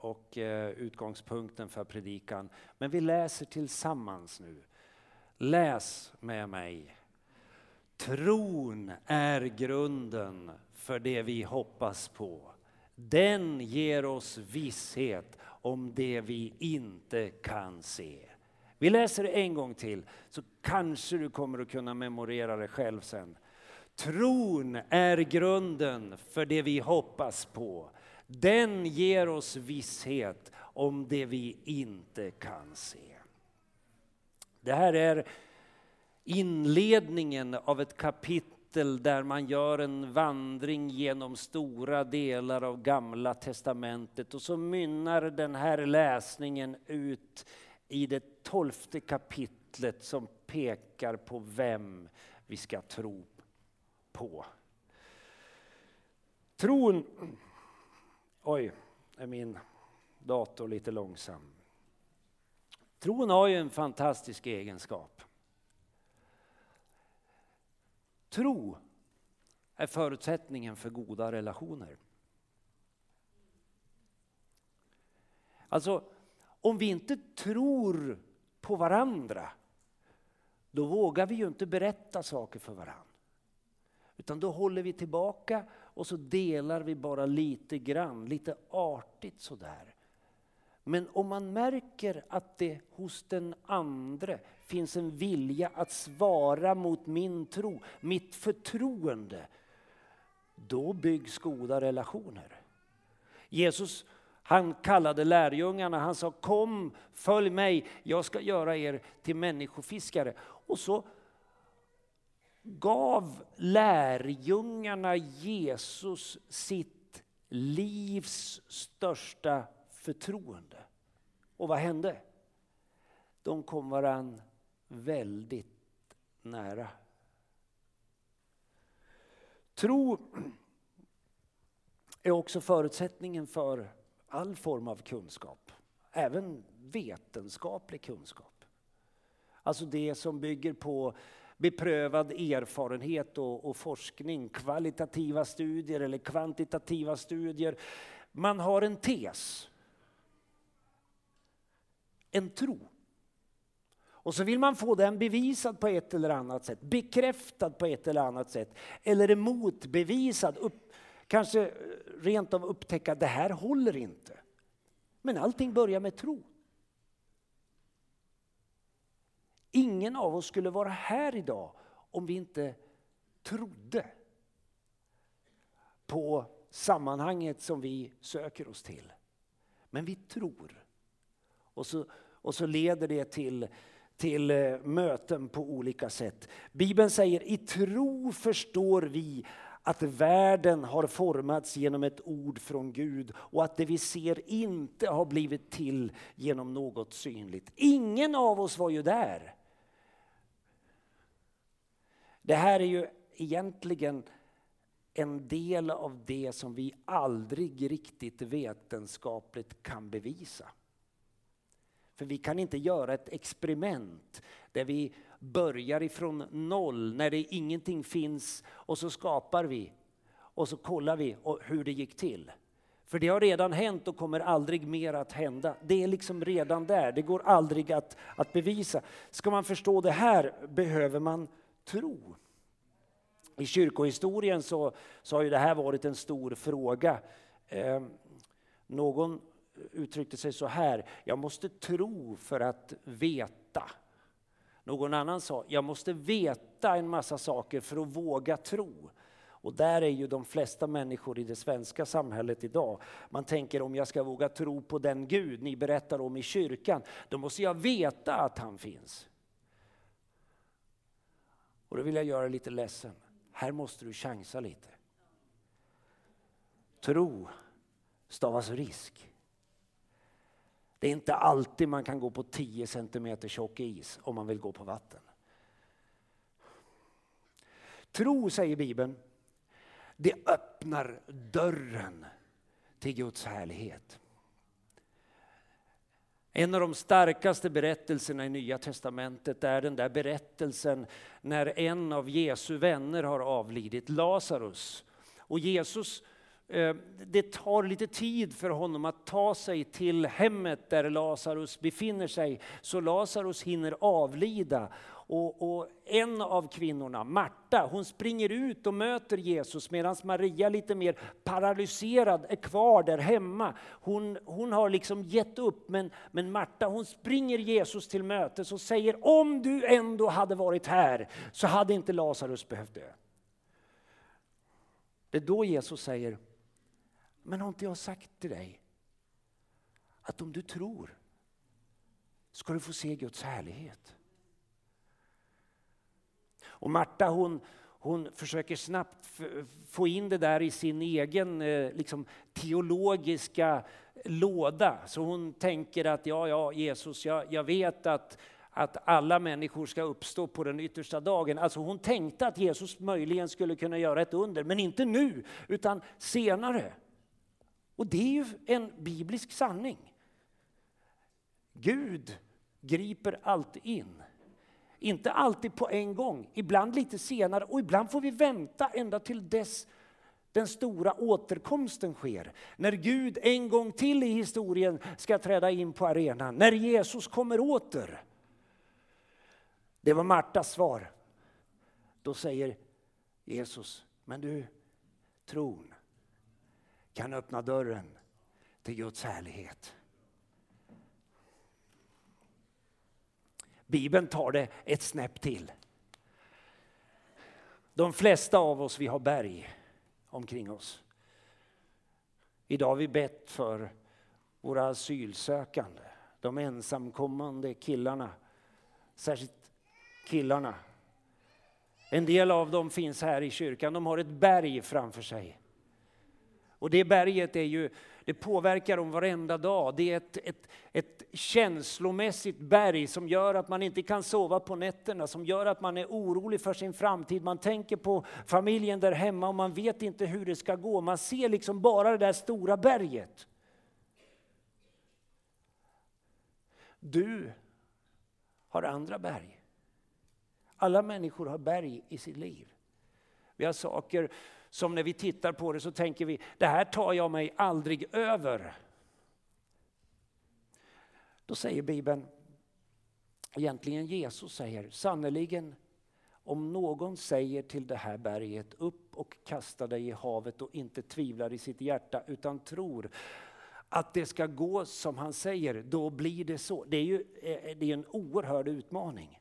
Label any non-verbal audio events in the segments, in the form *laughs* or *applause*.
och eh, utgångspunkten för predikan. Men vi läser tillsammans nu. Läs med mig. Tron är grunden för det vi hoppas på. Den ger oss visshet om det vi inte kan se. Vi läser det en gång till, så kanske du kommer att kunna memorera det själv sen. Tron är grunden för det vi hoppas på. Den ger oss visshet om det vi inte kan se. Det här är inledningen av ett kapitel där man gör en vandring genom stora delar av Gamla Testamentet och så mynnar den här läsningen ut i det tolfte kapitlet som pekar på vem vi ska tro på. Tron... Oj, är min dator lite långsam. Tron har ju en fantastisk egenskap. Tro är förutsättningen för goda relationer. Alltså, om vi inte tror på varandra, då vågar vi ju inte berätta saker för varandra. Utan då håller vi tillbaka och så delar vi bara lite grann, lite artigt sådär. Men om man märker att det hos den andre finns en vilja att svara mot min tro, mitt förtroende, då byggs goda relationer. Jesus han kallade lärjungarna, han sa kom, följ mig, jag ska göra er till människofiskare. Och så gav lärjungarna Jesus sitt livs största förtroende. Och vad hände? De kom varann väldigt nära. Tro är också förutsättningen för all form av kunskap, även vetenskaplig kunskap. Alltså det som bygger på beprövad erfarenhet och, och, forskning, kvalitativa studier eller kvantitativa studier. Man har en tes, en tro. Och så vill man få den bevisad på ett eller annat sätt, bekräftad på ett eller annat sätt, eller motbevisad, upp, kanske rent av upptäcka att det här håller inte. Men allting börjar med tro. Ingen av oss skulle vara här idag om vi inte trodde på sammanhanget som vi söker oss till. Men vi tror. Och så, och så leder det till, till eh, möten på olika sätt. Bibeln säger i tro förstår vi att världen har formats genom ett ord från Gud och att det vi ser inte har blivit till genom något synligt. Ingen av oss var ju där. Det här är ju egentligen en del av det som vi aldrig riktigt vetenskapligt kan bevisa. För vi kan inte göra ett experiment där vi börjar ifrån noll, när det ingenting finns och så skapar vi och så kollar vi hur det gick till. För det har redan hänt och kommer aldrig mer att hända. Det är liksom redan där, det går aldrig att, att bevisa. Ska man förstå det här behöver man tro. I kyrkohistorien så, så har ju det här varit en stor fråga. Eh, någon uttryckte sig så här, jag måste tro för att veta. Någon annan sa, jag måste veta en massa saker för att våga tro. Och där är ju de flesta människor i det svenska samhället idag. Man tänker om jag ska våga tro på den Gud ni berättar om i kyrkan, då måste jag veta att han finns. Och då vill jag göra lite ledsen. Här måste du chansa lite. Tro stavas risk. Det är inte alltid man kan gå på 10 centimeter tjock is om man vill gå på vatten. Tro, säger Bibeln, det öppnar dörren till Guds härlighet. En av de starkaste berättelserna i Nya Testamentet är den där berättelsen när en av Jesu vänner har avlidit, Lazarus. Och Jesus, Eh, det tar lite tid för honom att ta sig till hemmet där Lazarus befinner sig, så Lazarus hinner avlida. Och, och, en av kvinnorna, Marta, hon springer ut och möter Jesus medan Maria lite mer paralyserad är kvar där hemma. Hon, hon har liksom gett upp men, men Marta hon springer Jesus till mötes och säger om du ändå hade varit här så hade inte Lazarus behövt dö. Det är då Jesus säger, men har inte jag sagt till dig att om du tror ska du få se Guds härlighet. Och Marta hon, hon försöker snabbt få in det där i sin egen eh, liksom, teologiska låda. Så hon tänker att ja, ja, Jesus, jag, jag vet att, att alla människor ska uppstå på den yttersta dagen. Alltså hon tänkte att Jesus möjligen skulle kunna göra ett under, men inte nu, utan senare. Och det är ju en biblisk sanning. Gud griper alltid in. Inte alltid på en gång, ibland lite senare och ibland får vi vänta ända till dess den stora återkomsten sker. När Gud en gång till i historien ska träda in på arenan, när Jesus kommer åter. Det var Martas svar. Då säger Jesus, men du, tron kan öppna dörren till Guds härlighet. Bibeln tar det ett snäpp till. De flesta av oss vi har berg omkring oss. Idag har vi bett för våra asylsökande, de ensamkommande killarna, särskilt killarna. En del av dem finns här i kyrkan, de har ett berg framför sig. Och det berget är ju, det påverkar dem varenda dag. Det är ett, ett, ett känslomässigt berg som gör att man inte kan sova på nätterna, som gör att man är orolig för sin framtid. Man tänker på familjen där hemma och man vet inte hur det ska gå. Man ser liksom bara det där stora berget. Du har andra berg. Alla människor har berg i sitt liv. Vi har saker som när vi tittar på det så tänker vi, det här tar jag mig aldrig över. Då säger Bibeln, egentligen Jesus säger, sannerligen om någon säger till det här berget, upp och kasta dig i havet och inte tvivlar i sitt hjärta utan tror att det ska gå som han säger, då blir det så. Det är ju eh, det är en oerhörd utmaning.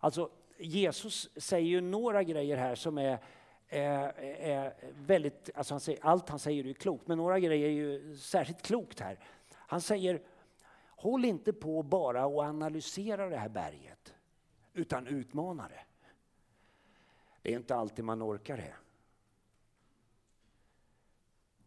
Alltså Jesus säger ju några grejer här som är Eh, är väldigt, alltså han säger, allt han säger är klokt, men några grejer är ju särskilt klokt här. Han säger, håll inte på bara och analysera det här berget, utan utmana det. Det är inte alltid man orkar det.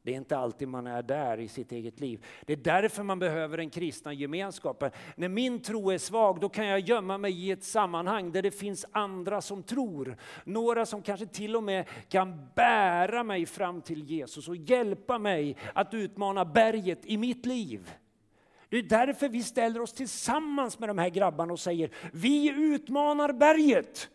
Det är inte alltid man är där i sitt eget liv. Det är därför man behöver den kristna gemenskapen. När min tro är svag, då kan jag gömma mig i ett sammanhang där det finns andra som tror. Några som kanske till och med kan bära mig fram till Jesus och hjälpa mig att utmana berget i mitt liv. Det är därför vi ställer oss tillsammans med de här grabbarna och säger, vi utmanar berget.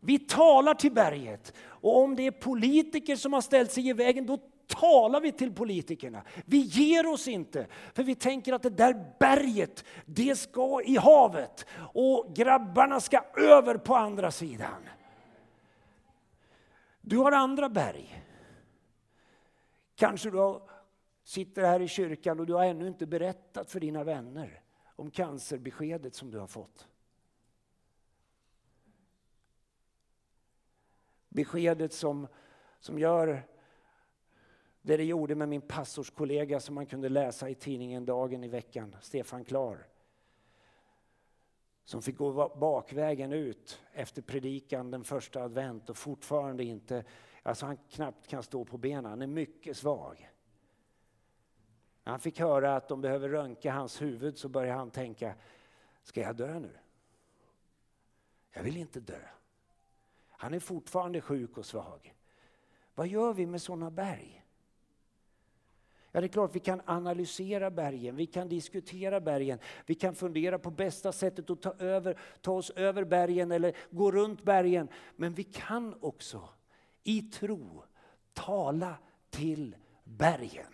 Vi talar till berget. Och om det är politiker som har ställt sig i vägen, då talar vi till politikerna. Vi ger oss inte, för vi tänker att det där berget, det ska i havet och grabbarna ska över på andra sidan. Du har andra berg. Kanske du sitter här i kyrkan och du har ännu inte berättat för dina vänner om cancerbeskedet som du har fått. Beskedet som, som gör det det gjorde med min pastorskollega som man kunde läsa i tidningen dagen i veckan, Stefan Klar. Som fick gå bakvägen ut efter predikan den första advent och fortfarande inte, alltså han knappt kan stå på benen, han är mycket svag. När han fick höra att de behöver röntga hans huvud så började han tänka, ska jag dö nu? Jag vill inte dö. Han är fortfarande sjuk och svag. Vad gör vi med sådana berg? Ja, det är klart vi kan analysera bergen, vi kan diskutera bergen, vi kan fundera på bästa sättet att ta, över, ta oss över bergen eller gå runt bergen. Men vi kan också i tro tala till bergen.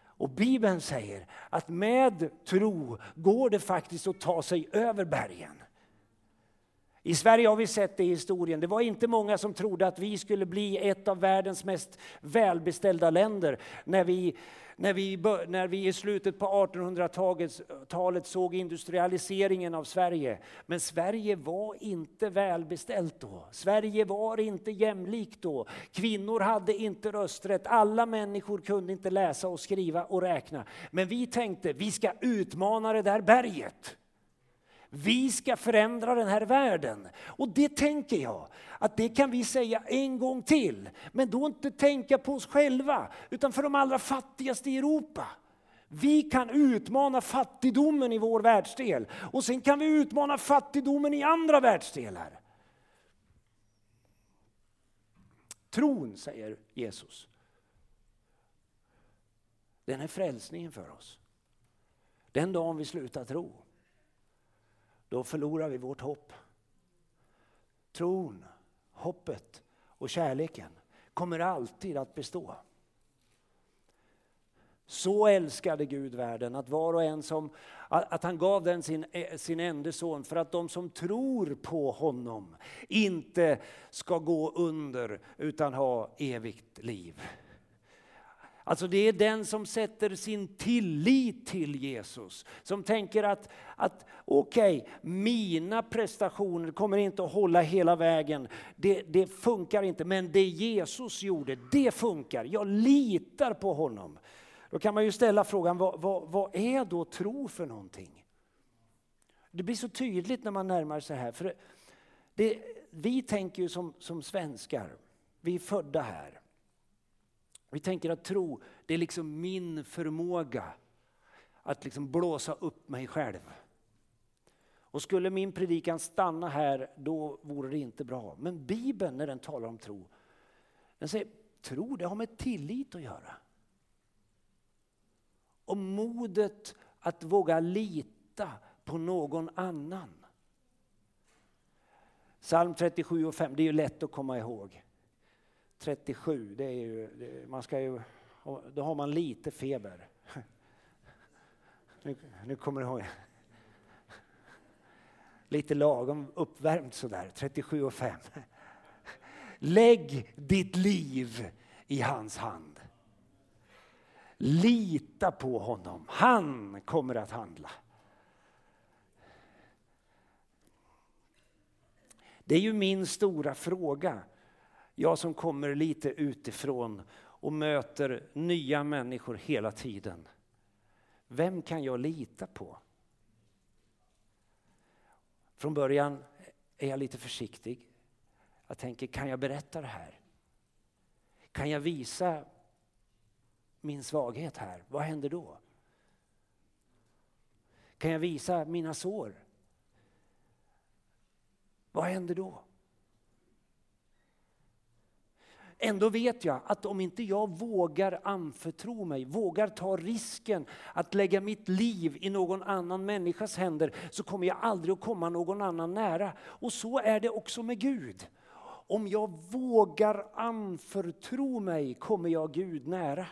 Och Bibeln säger att med tro går det faktiskt att ta sig över bergen. I Sverige har vi sett det i historien. Det var inte många som trodde att vi skulle bli ett av världens mest välbeställda länder när vi, när vi, när vi i slutet på 1800-talet såg industrialiseringen av Sverige. Men Sverige var inte välbeställt då. Sverige var inte jämlikt då. Kvinnor hade inte rösträtt. Alla människor kunde inte läsa och skriva och räkna. Men vi tänkte, vi ska utmana det där berget. Vi ska förändra den här världen. Och det tänker jag, att det kan vi säga en gång till. Men då inte tänka på oss själva, utan för de allra fattigaste i Europa. Vi kan utmana fattigdomen i vår världsdel och sen kan vi utmana fattigdomen i andra världsdelar. Tron, säger Jesus, den är frälsningen för oss. Den dagen vi slutar tro då förlorar vi vårt hopp. Tron, hoppet och kärleken kommer alltid att bestå. Så älskade Gud världen att var och en som, att han gav den sin, eh, sin enda son för att de som tror på honom inte ska gå under utan ha evigt liv. Alltså det är den som sätter sin tillit till Jesus. Som tänker att, att okej, okay, mina prestationer kommer inte att hålla hela vägen. Det, det funkar inte, men det Jesus gjorde, det funkar. Jag litar på honom. Då kan man ju ställa frågan, vad, vad, vad är då tro för någonting? Det blir så tydligt när man närmar sig här. För det, vi tänker ju som, som svenskar, vi är födda här. Vi tänker att tro, det är liksom min förmåga att liksom blåsa upp mig själv. Och skulle min predikan stanna här, då vore det inte bra. Men Bibeln, när den talar om tro, den säger tro, det har med tillit att göra. Och modet att våga lita på någon annan. Psalm 37 och 5, det är ju lätt att komma ihåg. 37, det är ju, det, man ska ju, då har man lite feber. Nu, nu kommer du ihåg. Lite lagom uppvärmt sådär, 37 och 5. Lägg ditt liv i hans hand. Lita på honom, han kommer att handla. Det är ju min stora fråga jag som kommer lite utifrån och möter nya människor hela tiden. Vem kan jag lita på? Från början är jag lite försiktig. Jag tänker, kan jag berätta det här? Kan jag visa min svaghet här? Vad händer då? Kan jag visa mina sår? Vad händer då? Ändå vet jag att om inte jag vågar anförtro mig, vågar ta risken att lägga mitt liv i någon annan människas händer, så kommer jag aldrig att komma någon annan nära. Och så är det också med Gud. Om jag vågar anförtro mig kommer jag Gud nära.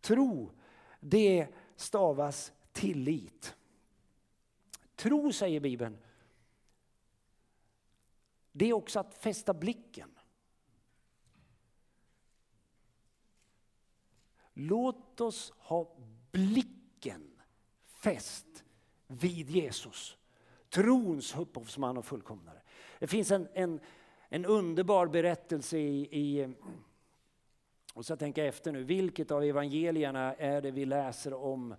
Tro, det stavas tillit. Tro, säger Bibeln, det är också att fästa blicken. Låt oss ha blicken fäst vid Jesus. Trons upphovsman och fullkomnare. Det finns en, en, en underbar berättelse i, i och så tänka efter nu, vilket av evangelierna är det vi läser om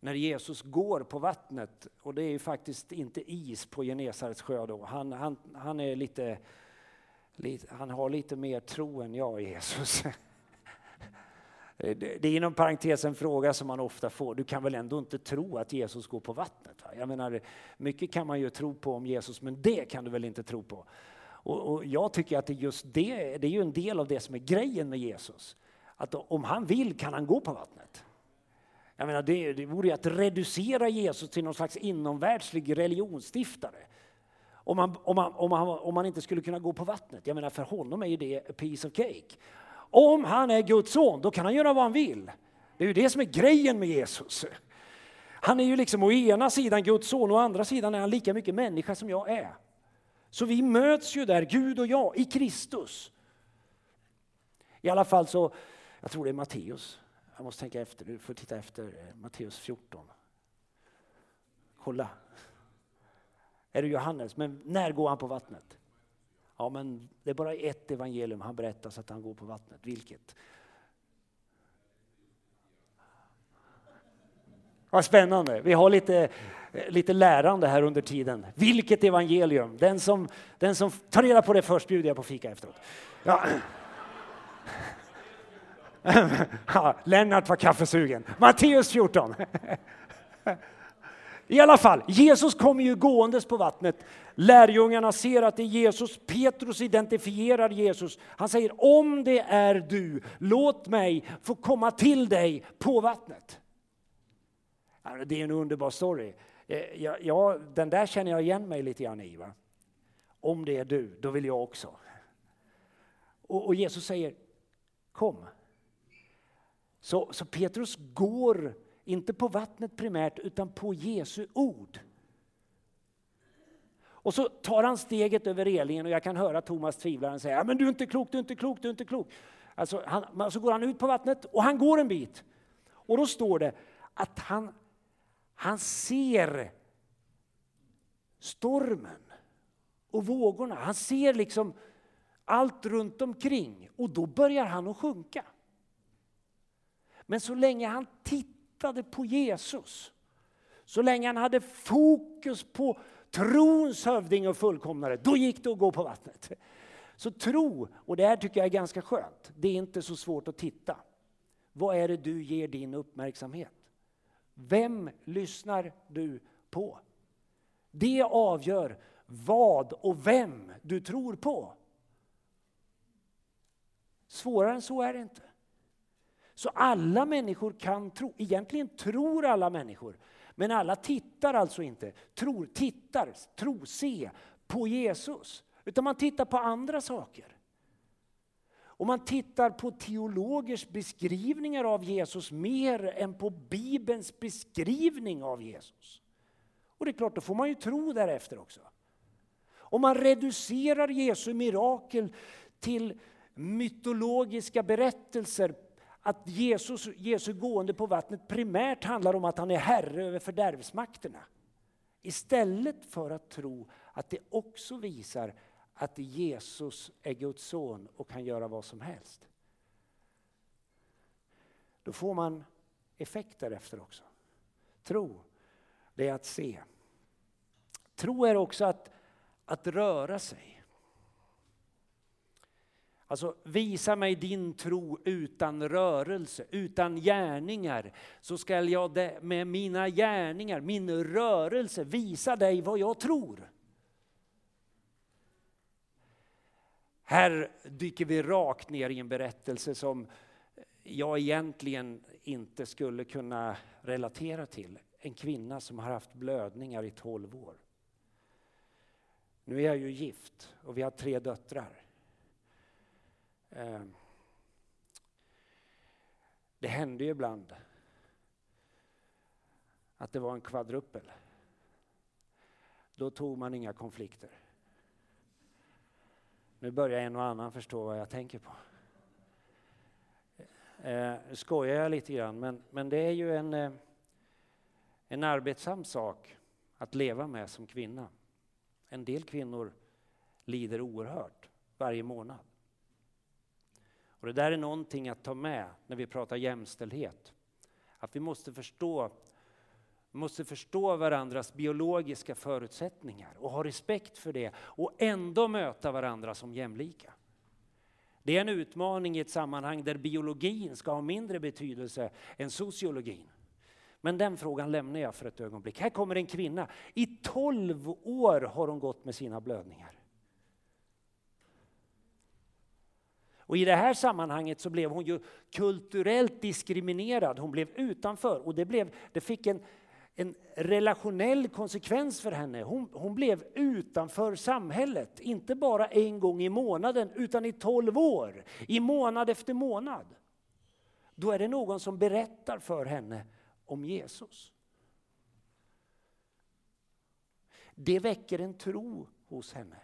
när Jesus går på vattnet? Och det är ju faktiskt inte is på Genesarets sjö då. Han, han, han, är lite, lite, han har lite mer tro än jag, Jesus. *laughs* Eh, det är inom parentes en fråga som man ofta får. Du kan väl ändå inte tro att Jesus går på vattnet? Va? Jag menar, mycket kan man ju tro på om Jesus, men det kan du väl inte tro på? Och, och jag tycker att det just det, det är ju en del av det som är grejen med Jesus. Att om han vill kan han gå på vattnet. Jag menar, det, det vore ju att reducera Jesus till någon slags inomvärldslig religionsstiftare. Om man, om, man, om, man, om man inte skulle kunna gå på vattnet. Jag menar, för honom är ju det a piece of cake. Om han är Guds son, då kan han göra vad han vill. Det är ju det som är grejen med Jesus. Han är ju liksom å ena sidan Guds son, och å andra sidan är han lika mycket människa som jag är. Så vi möts ju där, Gud och jag, i Kristus. I alla fall så, jag tror det är Matteus. Jag måste tänka efter, du får titta efter eh, Matteus 14. Kolla. Är det Johannes? Men när går han på vattnet? Ja, men det är bara ett evangelium han berättar så att han går på vattnet. Vilket? Vad spännande. Vi har lite, eh, lite lärande här under tiden. Vilket evangelium? Den som, den som tar reda på det först bjuder jag på fika efteråt. Ja. *laughs* Lennart var kaffesugen. Matteus 14. *laughs* I alla fall, Jesus kommer ju gåendes på vattnet. Lärjungarna ser att det är Jesus. Petrus identifierar Jesus. Han säger om det är du, låt mig få komma till dig på vattnet. Det är en underbar story. Eh, ja, ja, den där känner jag igen mig lite grann i. Va? Om det är du, då vill jag också. Och, och Jesus säger kom. Så, så Petrus går inte på vattnet primärt, utan på Jesu ord. Och så tar han steget över relingen och jag kan höra Thomas tvivlaren säga men du är inte klok, du är inte klok, du är inte klok. Alltså, han, så går han ut på vattnet och han går en bit. Och då står det att han, han ser stormen och vågorna. Han ser liksom allt runt omkring och då börjar han att sjunka. Men så länge han tittar tittade på Jesus, så länge han hade fokus på trons hövding och fullkomnare, då gick det att gå på vattnet. Så tro, och det här tycker jag är ganska skönt, det är inte så svårt att titta. Vad är det du ger din uppmärksamhet? Vem lyssnar du på? Det avgör vad och vem du tror på. Svårare än så är det inte. Så alla människor kan tro. Egentligen tror alla människor. Men alla tittar alltså inte, tror, tittar, tro, se på Jesus. Utan man tittar på andra saker. Och man tittar på teologers beskrivningar av Jesus mer än på Bibelns beskrivning av Jesus. Och det är klart, då får man ju tro därefter också. Om man reducerar Jesu mirakel till mytologiska berättelser att Jesus, Jesu gående på vattnet primärt handlar om att han är herre över fördärvsmakterna. Istället för att tro att det också visar att Jesus är Guds son och kan göra vad som helst. Då får man effekt därefter också. Tro, det är att se. Tro är också att, att röra sig. Alltså, visa mig din tro utan rörelse, utan gärningar, så skall jag med mina gärningar, min rörelse, visa dig vad jag tror. Här dyker vi rakt ner i en berättelse som jag egentligen inte skulle kunna relatera till. En kvinna som har haft blödningar i 12 år. Nu är jag ju gift och vi har tre döttrar. Eh, det hände ju ibland att det var en kvadruppel. Då tog man inga konflikter. Nu börjar en och annan förstå vad jag tänker på. Eh, skojar jag lite grann, men, men det är ju en, eh, en arbetsam sak att leva med som kvinna. En del kvinnor lider oerhört varje månad. Och det där är någonting att ta med när vi pratar jämställdhet. Att vi måste förstå, måste förstå varandras biologiska förutsättningar och ha respekt för det och ändå möta varandra som jämlika. Det är en utmaning i ett sammanhang där biologin ska ha mindre betydelse än sociologin. Men den frågan lämnar jag för ett ögonblick. Här kommer en kvinna. I 12 år har hon gått med sina blödningar. Och I det här sammanhanget så blev hon ju kulturellt diskriminerad. Hon blev utanför och det, blev, det fick en, en relationell konsekvens för henne. Hon, hon blev utanför samhället, inte bara en gång i månaden utan i tolv år, i månad efter månad. Då är det någon som berättar för henne om Jesus. Det väcker en tro hos henne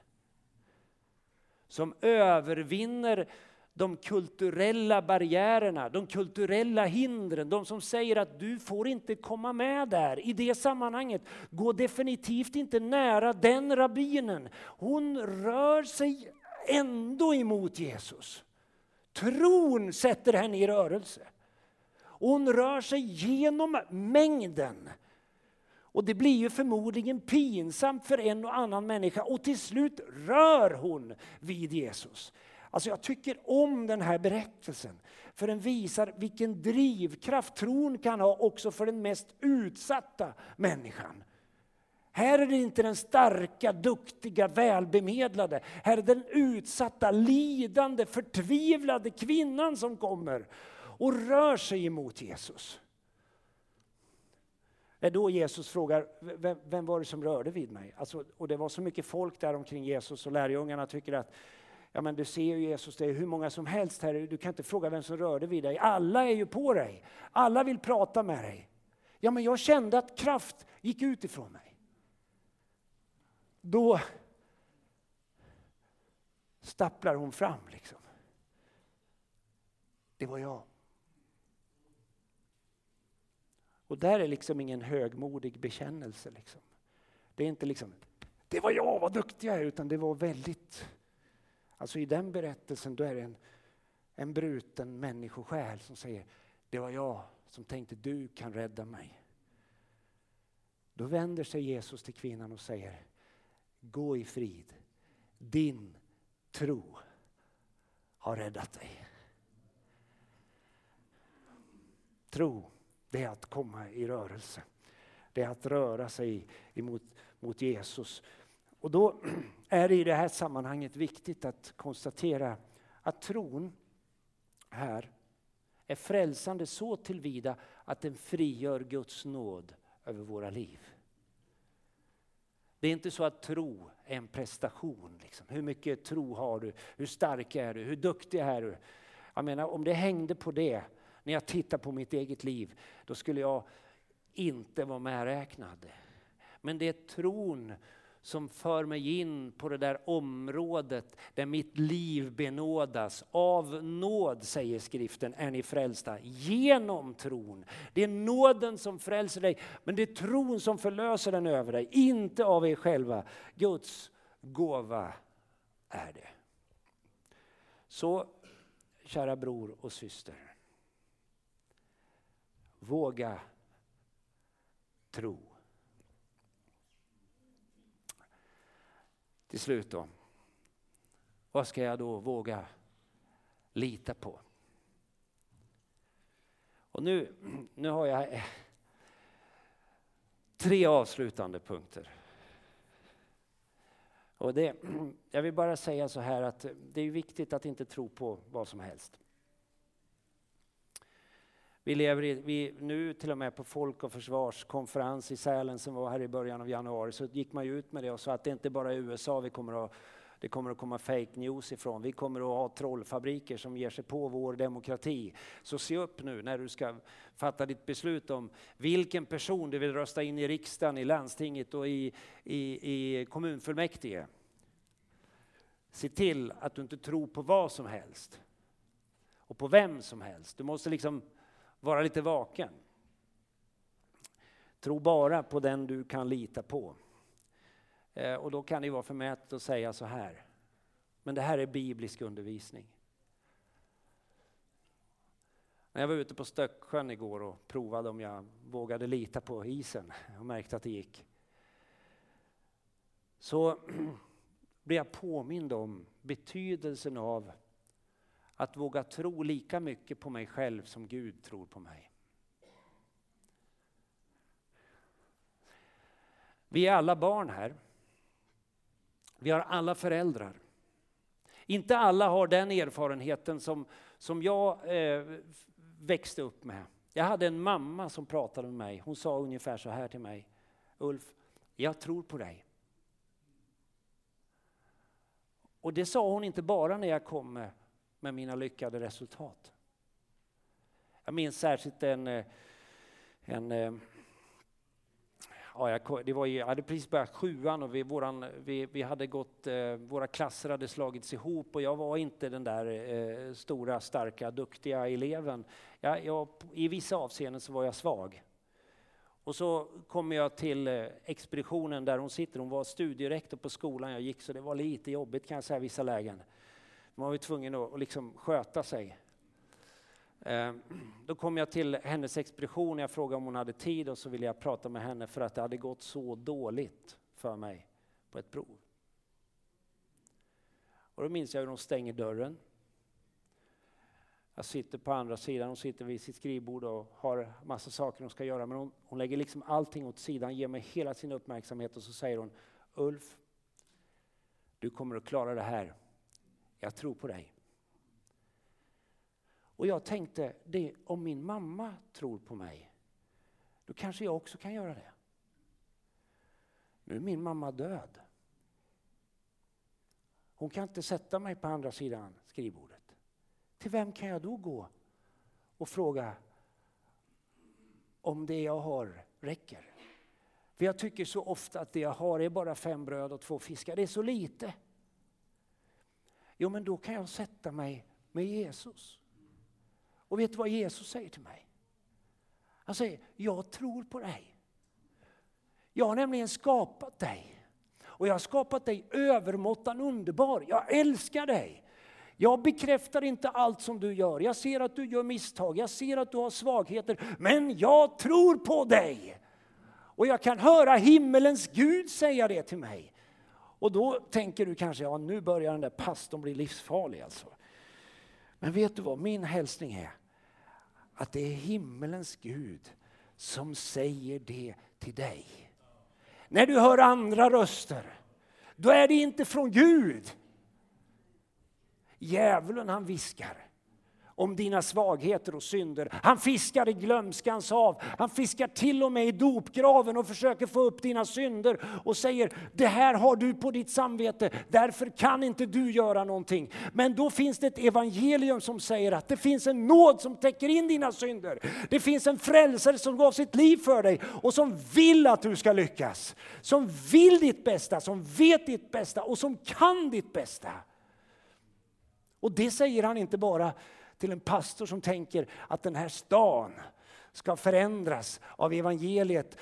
som övervinner de kulturella barriärerna, de kulturella hindren, de som säger att du får inte komma med där i det sammanhanget. Gå definitivt inte nära den rabbinen. Hon rör sig ändå emot Jesus. Tron sätter henne i rörelse. hon rör sig genom mängden. Och det blir ju förmodligen pinsamt för en och annan människa och till slut rör hon vid Jesus. Alltså jag tycker om den här berättelsen, för den visar vilken drivkraft tron kan ha också för den mest utsatta människan. Här är det inte den starka, duktiga, välbemedlade. Här är den utsatta, lidande, förtvivlade kvinnan som kommer och rör sig emot Jesus. Det är då Jesus frågar, vem, vem, var det som rörde vid mig? Alltså, och det var så mycket folk där omkring Jesus och lärjungarna tycker att Ja men du ser ju Jesus, det är hur många som helst här, du kan inte fråga vem som rörde vid dig. Alla är ju på dig, alla vill prata med dig. Ja men jag kände att kraft gick ut ifrån mig. Då stapplar hon fram liksom. Det var jag. Och där är liksom ingen högmodig bekännelse. Liksom. Det är inte liksom, det var jag, vad duktig jag är, utan det var väldigt Alltså i den berättelsen då är det en, en bruten människosjäl som säger det var jag som tänkte du kan rädda mig. Då vänder sig Jesus till kvinnan och säger gå i frid. Din tro har räddat dig. Tro, det är att komma i rörelse. Det är att röra sig emot, mot Jesus. Och då *clears throat* är det i det här sammanhanget viktigt att konstatera att tron här är frälsande så tillvida att den frigör Guds nåd över våra liv. Det är inte så att tro är en prestation. Liksom. Hur mycket tro har du? Hur stark är du? Hur duktig är du? Jag menar, om det hängde på det, när jag tittar på mitt eget liv, då skulle jag inte vara medräknad. Men det är tron som för mig in på det där området där mitt liv benådas. Av nåd, säger skriften, är ni frälsta genom tron. Det är nåden som frälser dig, men det är tron som förlöser den över dig, inte av er själva. Guds gåva är det. Så, kära bror och syster. Våga tro. Till slut då. Vad ska jag då våga lita på? Och nu, nu har jag tre avslutande punkter. Och det, jag vill bara säga så här att det är viktigt att inte tro på vad som helst. Vi lever i, vi, nu till och med på Folk och försvarskonferens i Sälen som var här i början av januari så gick man ju ut med det och sa att det inte bara är USA vi kommer att det kommer att komma fake news ifrån. Vi kommer att ha trollfabriker som ger sig på vår demokrati. Så se upp nu när du ska fatta ditt beslut om vilken person du vill rösta in i riksdagen, i landstinget och i, i, i kommunfullmäktige. Se till att du inte tror på vad som helst och på vem som helst. Du måste liksom vara lite vaken. Tro bara på den du kan lita på. Eh, och då kan det vara förmätet att säga så här. Men det här är biblisk undervisning. När jag var ute på Stöcksjön igår och provade om jag vågade lita på isen och märkte att det gick. Så *clears throat* blev jag påmind om betydelsen av att våga tro lika mycket på mig själv som Gud tror på mig. Vi är alla barn här. Vi har alla föräldrar. Inte alla har den erfarenheten som, som jag eh, växte upp med. Jag hade en mamma som pratade med mig. Hon sa ungefär så här till mig. Ulf, jag tror på dig. Och det sa hon inte bara när jag kom med, med mina lyckade resultat. Jag minns särskilt en, eh, en eh, ja, jag, det var, jag hade precis börjat sjuan och vi, våran, vi, vi hade gått, eh, våra klasser hade slagits ihop och jag var inte den där eh, stora, starka, duktiga eleven. Jag, jag, I vissa avseenden så var jag svag. Och så kommer jag till eh, expeditionen där hon sitter. Hon var studierektor på skolan jag gick så det var lite jobbigt kan jag säga i vissa lägen. Man var ju tvungen att, att liksom sköta sig. Eh, då kom jag till hennes expedition, jag frågade om hon hade tid och så ville jag prata med henne för att det hade gått så dåligt för mig på ett prov. Och då minns jag hur hon stänger dörren. Jag sitter på andra sidan, hon sitter vid sitt skrivbord och har massa saker hon ska göra. Men hon, hon lägger liksom allting åt sidan, ger mig hela sin uppmärksamhet och så säger hon Ulf, du kommer att klara det här. Jag tror på dig. Och jag tänkte, det, om min mamma tror på mig, då kanske jag också kan göra det. Nu är min mamma död. Hon kan inte sätta mig på andra sidan skrivbordet. Till vem kan jag då gå och fråga om det jag har räcker? För jag tycker så ofta att det jag har är bara fem bröd och två fiskar. Det är så lite. Jo, men då kan jag sätta mig med Jesus. Och vet du vad Jesus säger till mig? Han säger, jag tror på dig. Jag har nämligen skapat dig. Och jag har skapat dig övermåttan underbar. Jag älskar dig. Jag bekräftar inte allt som du gör. Jag ser att du gör misstag, jag ser att du har svagheter. Men jag tror på dig. Och jag kan höra himmelens Gud säga det till mig. Och då tänker du kanske, ja nu börjar den där pastorn bli livsfarlig alltså. Men vet du vad min hälsning är? att det är himmelens Gud som säger det till dig. När du hör andra röster, då är det inte från Gud. Djävulen han viskar om dina svagheter och synder. Han fiskar i glömskans hav. Han fiskar till och med i dopgraven och försöker få upp dina synder och säger det här har du på ditt samvete, därför kan inte du göra någonting. Men då finns det ett evangelium som säger att det finns en nåd som täcker in dina synder. Det finns en frälsare som gav sitt liv för dig och som vill att du ska lyckas. Som vill ditt bästa, som vet ditt bästa och som kan ditt bästa. Och det säger han inte bara till en pastor som tänker att den här stan ska förändras av evangeliet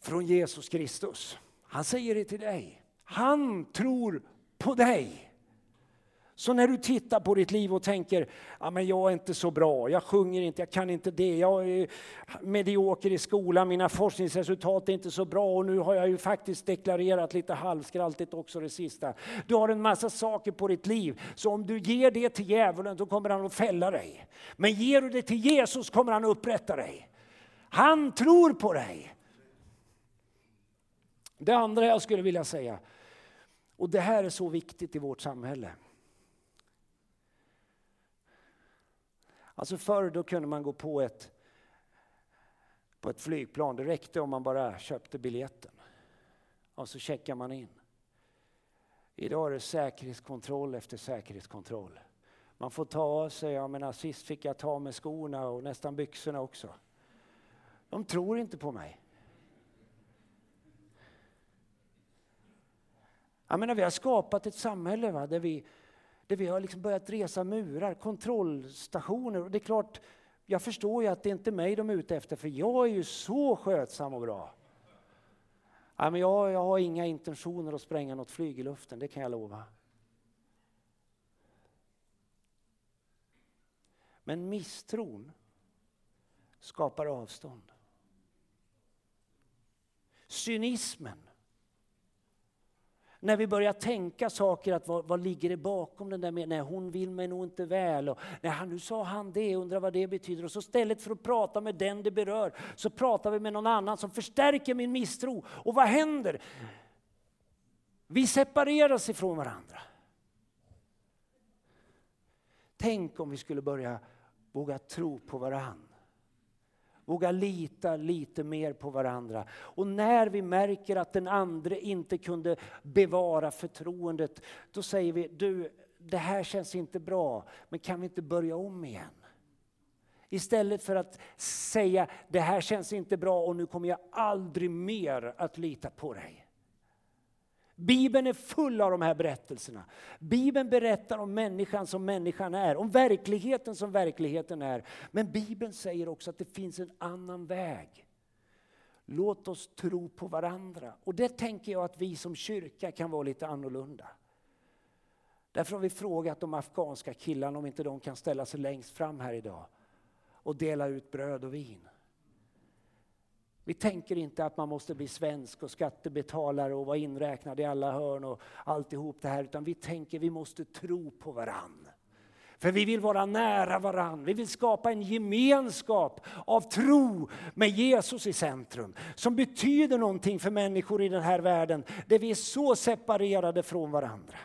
från Jesus Kristus. Han säger det till dig. Han tror på dig. Så när du tittar på ditt liv och tänker, ja men jag är inte så bra, jag sjunger inte, jag kan inte det, jag är medioker i skolan, mina forskningsresultat är inte så bra och nu har jag ju faktiskt deklarerat lite halvskraltigt också det sista. Du har en massa saker på ditt liv, så om du ger det till djävulen då kommer han att fälla dig. Men ger du det till Jesus kommer han att upprätta dig. Han tror på dig. Det andra jag skulle vilja säga, och det här är så viktigt i vårt samhälle. Alltså förr då kunde man gå på ett, på ett flygplan. Det räckte om man bara köpte biljetten. Och så checkar man in. Idag är det säkerhetskontroll efter säkerhetskontroll. Man får ta av sig, jag menar sist fick jag ta av mig skorna och nästan byxorna också. De tror inte på mig. Jag menar, vi har skapat ett samhälle va, där vi där vi har liksom börjat resa murar, kontrollstationer. Och det är klart, jag förstår ju att det inte är mig de är ute efter, för jag är ju så skötsam och bra. Ja, men jag, jag har inga intentioner att spränga något flyg i luften, det kan jag lova. Men misstron skapar avstånd. Cynismen när vi börjar tänka saker, att vad, vad ligger det bakom den där med, nej hon vill mig nog inte väl, och nej, nu sa han det, undrar vad det betyder. Och så istället för att prata med den det berör, så pratar vi med någon annan som förstärker min misstro. Och vad händer? Vi separeras ifrån varandra. Tänk om vi skulle börja våga tro på varandra. Våga lita lite mer på varandra. Och när vi märker att den andra inte kunde bevara förtroendet, då säger vi, du, det här känns inte bra, men kan vi inte börja om igen? Istället för att säga, det här känns inte bra och nu kommer jag aldrig mer att lita på dig. Bibeln är full av de här berättelserna. Bibeln berättar om människan som människan är, om verkligheten som verkligheten är. Men Bibeln säger också att det finns en annan väg. Låt oss tro på varandra. Och det tänker jag att vi som kyrka kan vara lite annorlunda. Därför har vi frågat de afghanska killarna om inte de kan ställa sig längst fram här idag och dela ut bröd och vin. Vi tänker inte att man måste bli svensk och skattebetalare och vara inräknad i alla hörn och alltihop det här, utan vi tänker att vi måste tro på varann. För vi vill vara nära varann. Vi vill skapa en gemenskap av tro med Jesus i centrum. Som betyder någonting för människor i den här världen där vi är så separerade från varandra.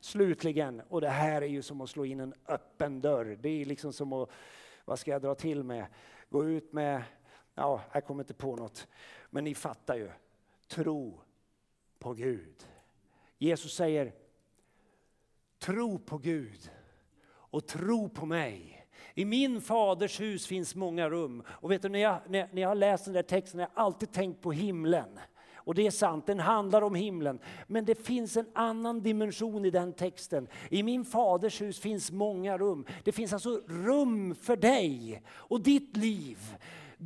Slutligen, och det här är ju som att slå in en öppen dörr. Det är liksom som att, vad ska jag dra till med? Gå ut med Ja, jag kommer inte på något. Men ni fattar ju. Tro på Gud. Jesus säger, tro på Gud och tro på mig. I min faders hus finns många rum. Och vet du, när jag, när, när jag har läst den där texten har jag alltid tänkt på himlen. Och det är sant, den handlar om himlen. Men det finns en annan dimension i den texten. I min faders hus finns många rum. Det finns alltså rum för dig och ditt liv.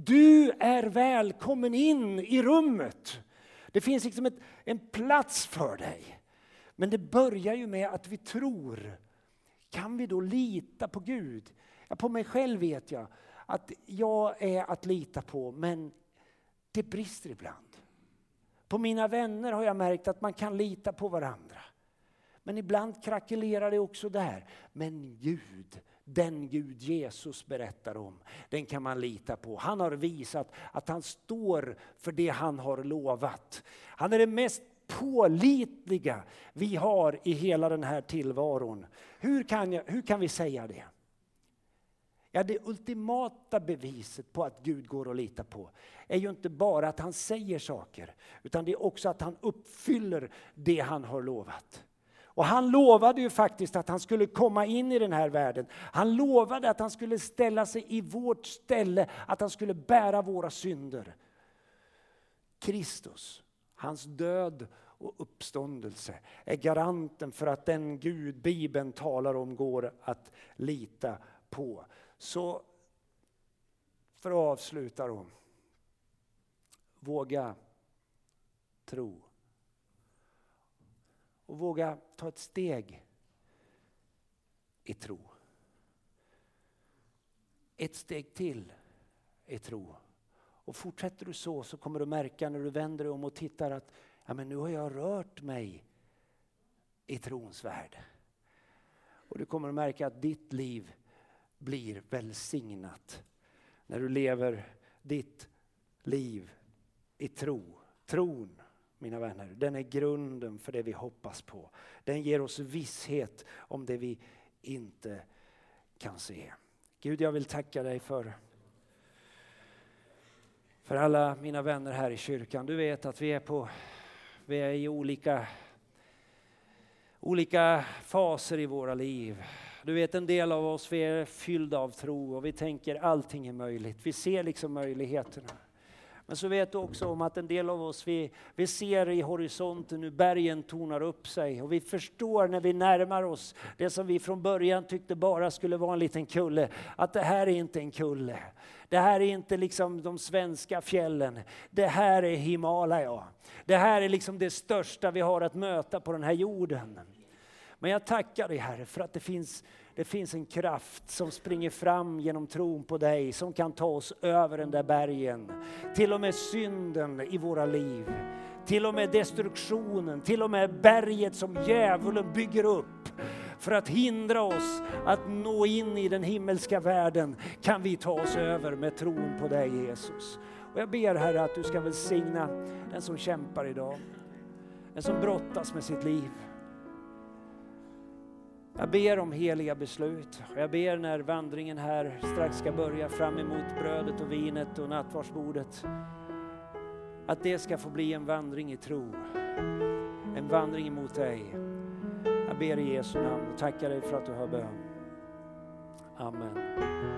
Du är välkommen in i rummet. Det finns liksom ett, en plats för dig. Men det börjar ju med att vi tror. Kan vi då lita på Gud? Ja, på mig själv vet jag att jag är att lita på, men det brister ibland. På mina vänner har jag märkt att man kan lita på varandra. Men ibland krackelerar det också där. Men Gud den Gud Jesus berättar om, den kan man lita på. Han har visat att han står för det han har lovat. Han är det mest pålitliga vi har i hela den här tillvaron. Hur kan, jag, hur kan vi säga det? Ja, det ultimata beviset på att Gud går att lita på är ju inte bara att han säger saker, utan det är också att han uppfyller det han har lovat. Och han lovade ju faktiskt att han skulle komma in i den här världen. Han lovade att han skulle ställa sig i vårt ställe, att han skulle bära våra synder. Kristus, hans död och uppståndelse är garanten för att den Gud Bibeln talar om går att lita på. Så för att avsluta då. Våga tro och våga ta ett steg i tro. Ett steg till i tro. Och fortsätter du så så kommer du märka när du vänder dig om och tittar att ja, men nu har jag rört mig i trons värld. Och du kommer att märka att ditt liv blir välsignat när du lever ditt liv i tro. Tron mina vänner, den är grunden för det vi hoppas på. Den ger oss visshet om det vi inte kan se. Gud, jag vill tacka dig för för alla mina vänner här i kyrkan. Du vet att vi är, på, vi är i olika, olika faser i våra liv. Du vet en del av oss vi är fyllda av tro och vi tänker allting är möjligt. Vi ser liksom möjligheterna. Men så vet du också om att en del av oss, vi, vi ser i horisonten hur bergen tonar upp sig och vi förstår när vi närmar oss det som vi från början tyckte bara skulle vara en liten kulle, att det här är inte en kulle. Det här är inte liksom de svenska fjällen. Det här är Himalaya. Det här är liksom det största vi har att möta på den här jorden. Men jag tackar dig Herre för att det finns det finns en kraft som springer fram genom tron på dig, som kan ta oss över den där bergen. Till och med synden i våra liv. till och med destruktionen, till och med berget som djävulen bygger upp för att hindra oss att nå in i den himmelska världen kan vi ta oss över med tron på dig Jesus. Och jag ber Herre att du ska välsigna den som kämpar idag, den som brottas med sitt liv. Jag ber om heliga beslut. Jag ber när vandringen här strax ska börja fram emot brödet och vinet och nattvardsbordet. Att det ska få bli en vandring i tro. En vandring emot dig. Jag ber i Jesu namn och tackar dig för att du hör bön. Amen.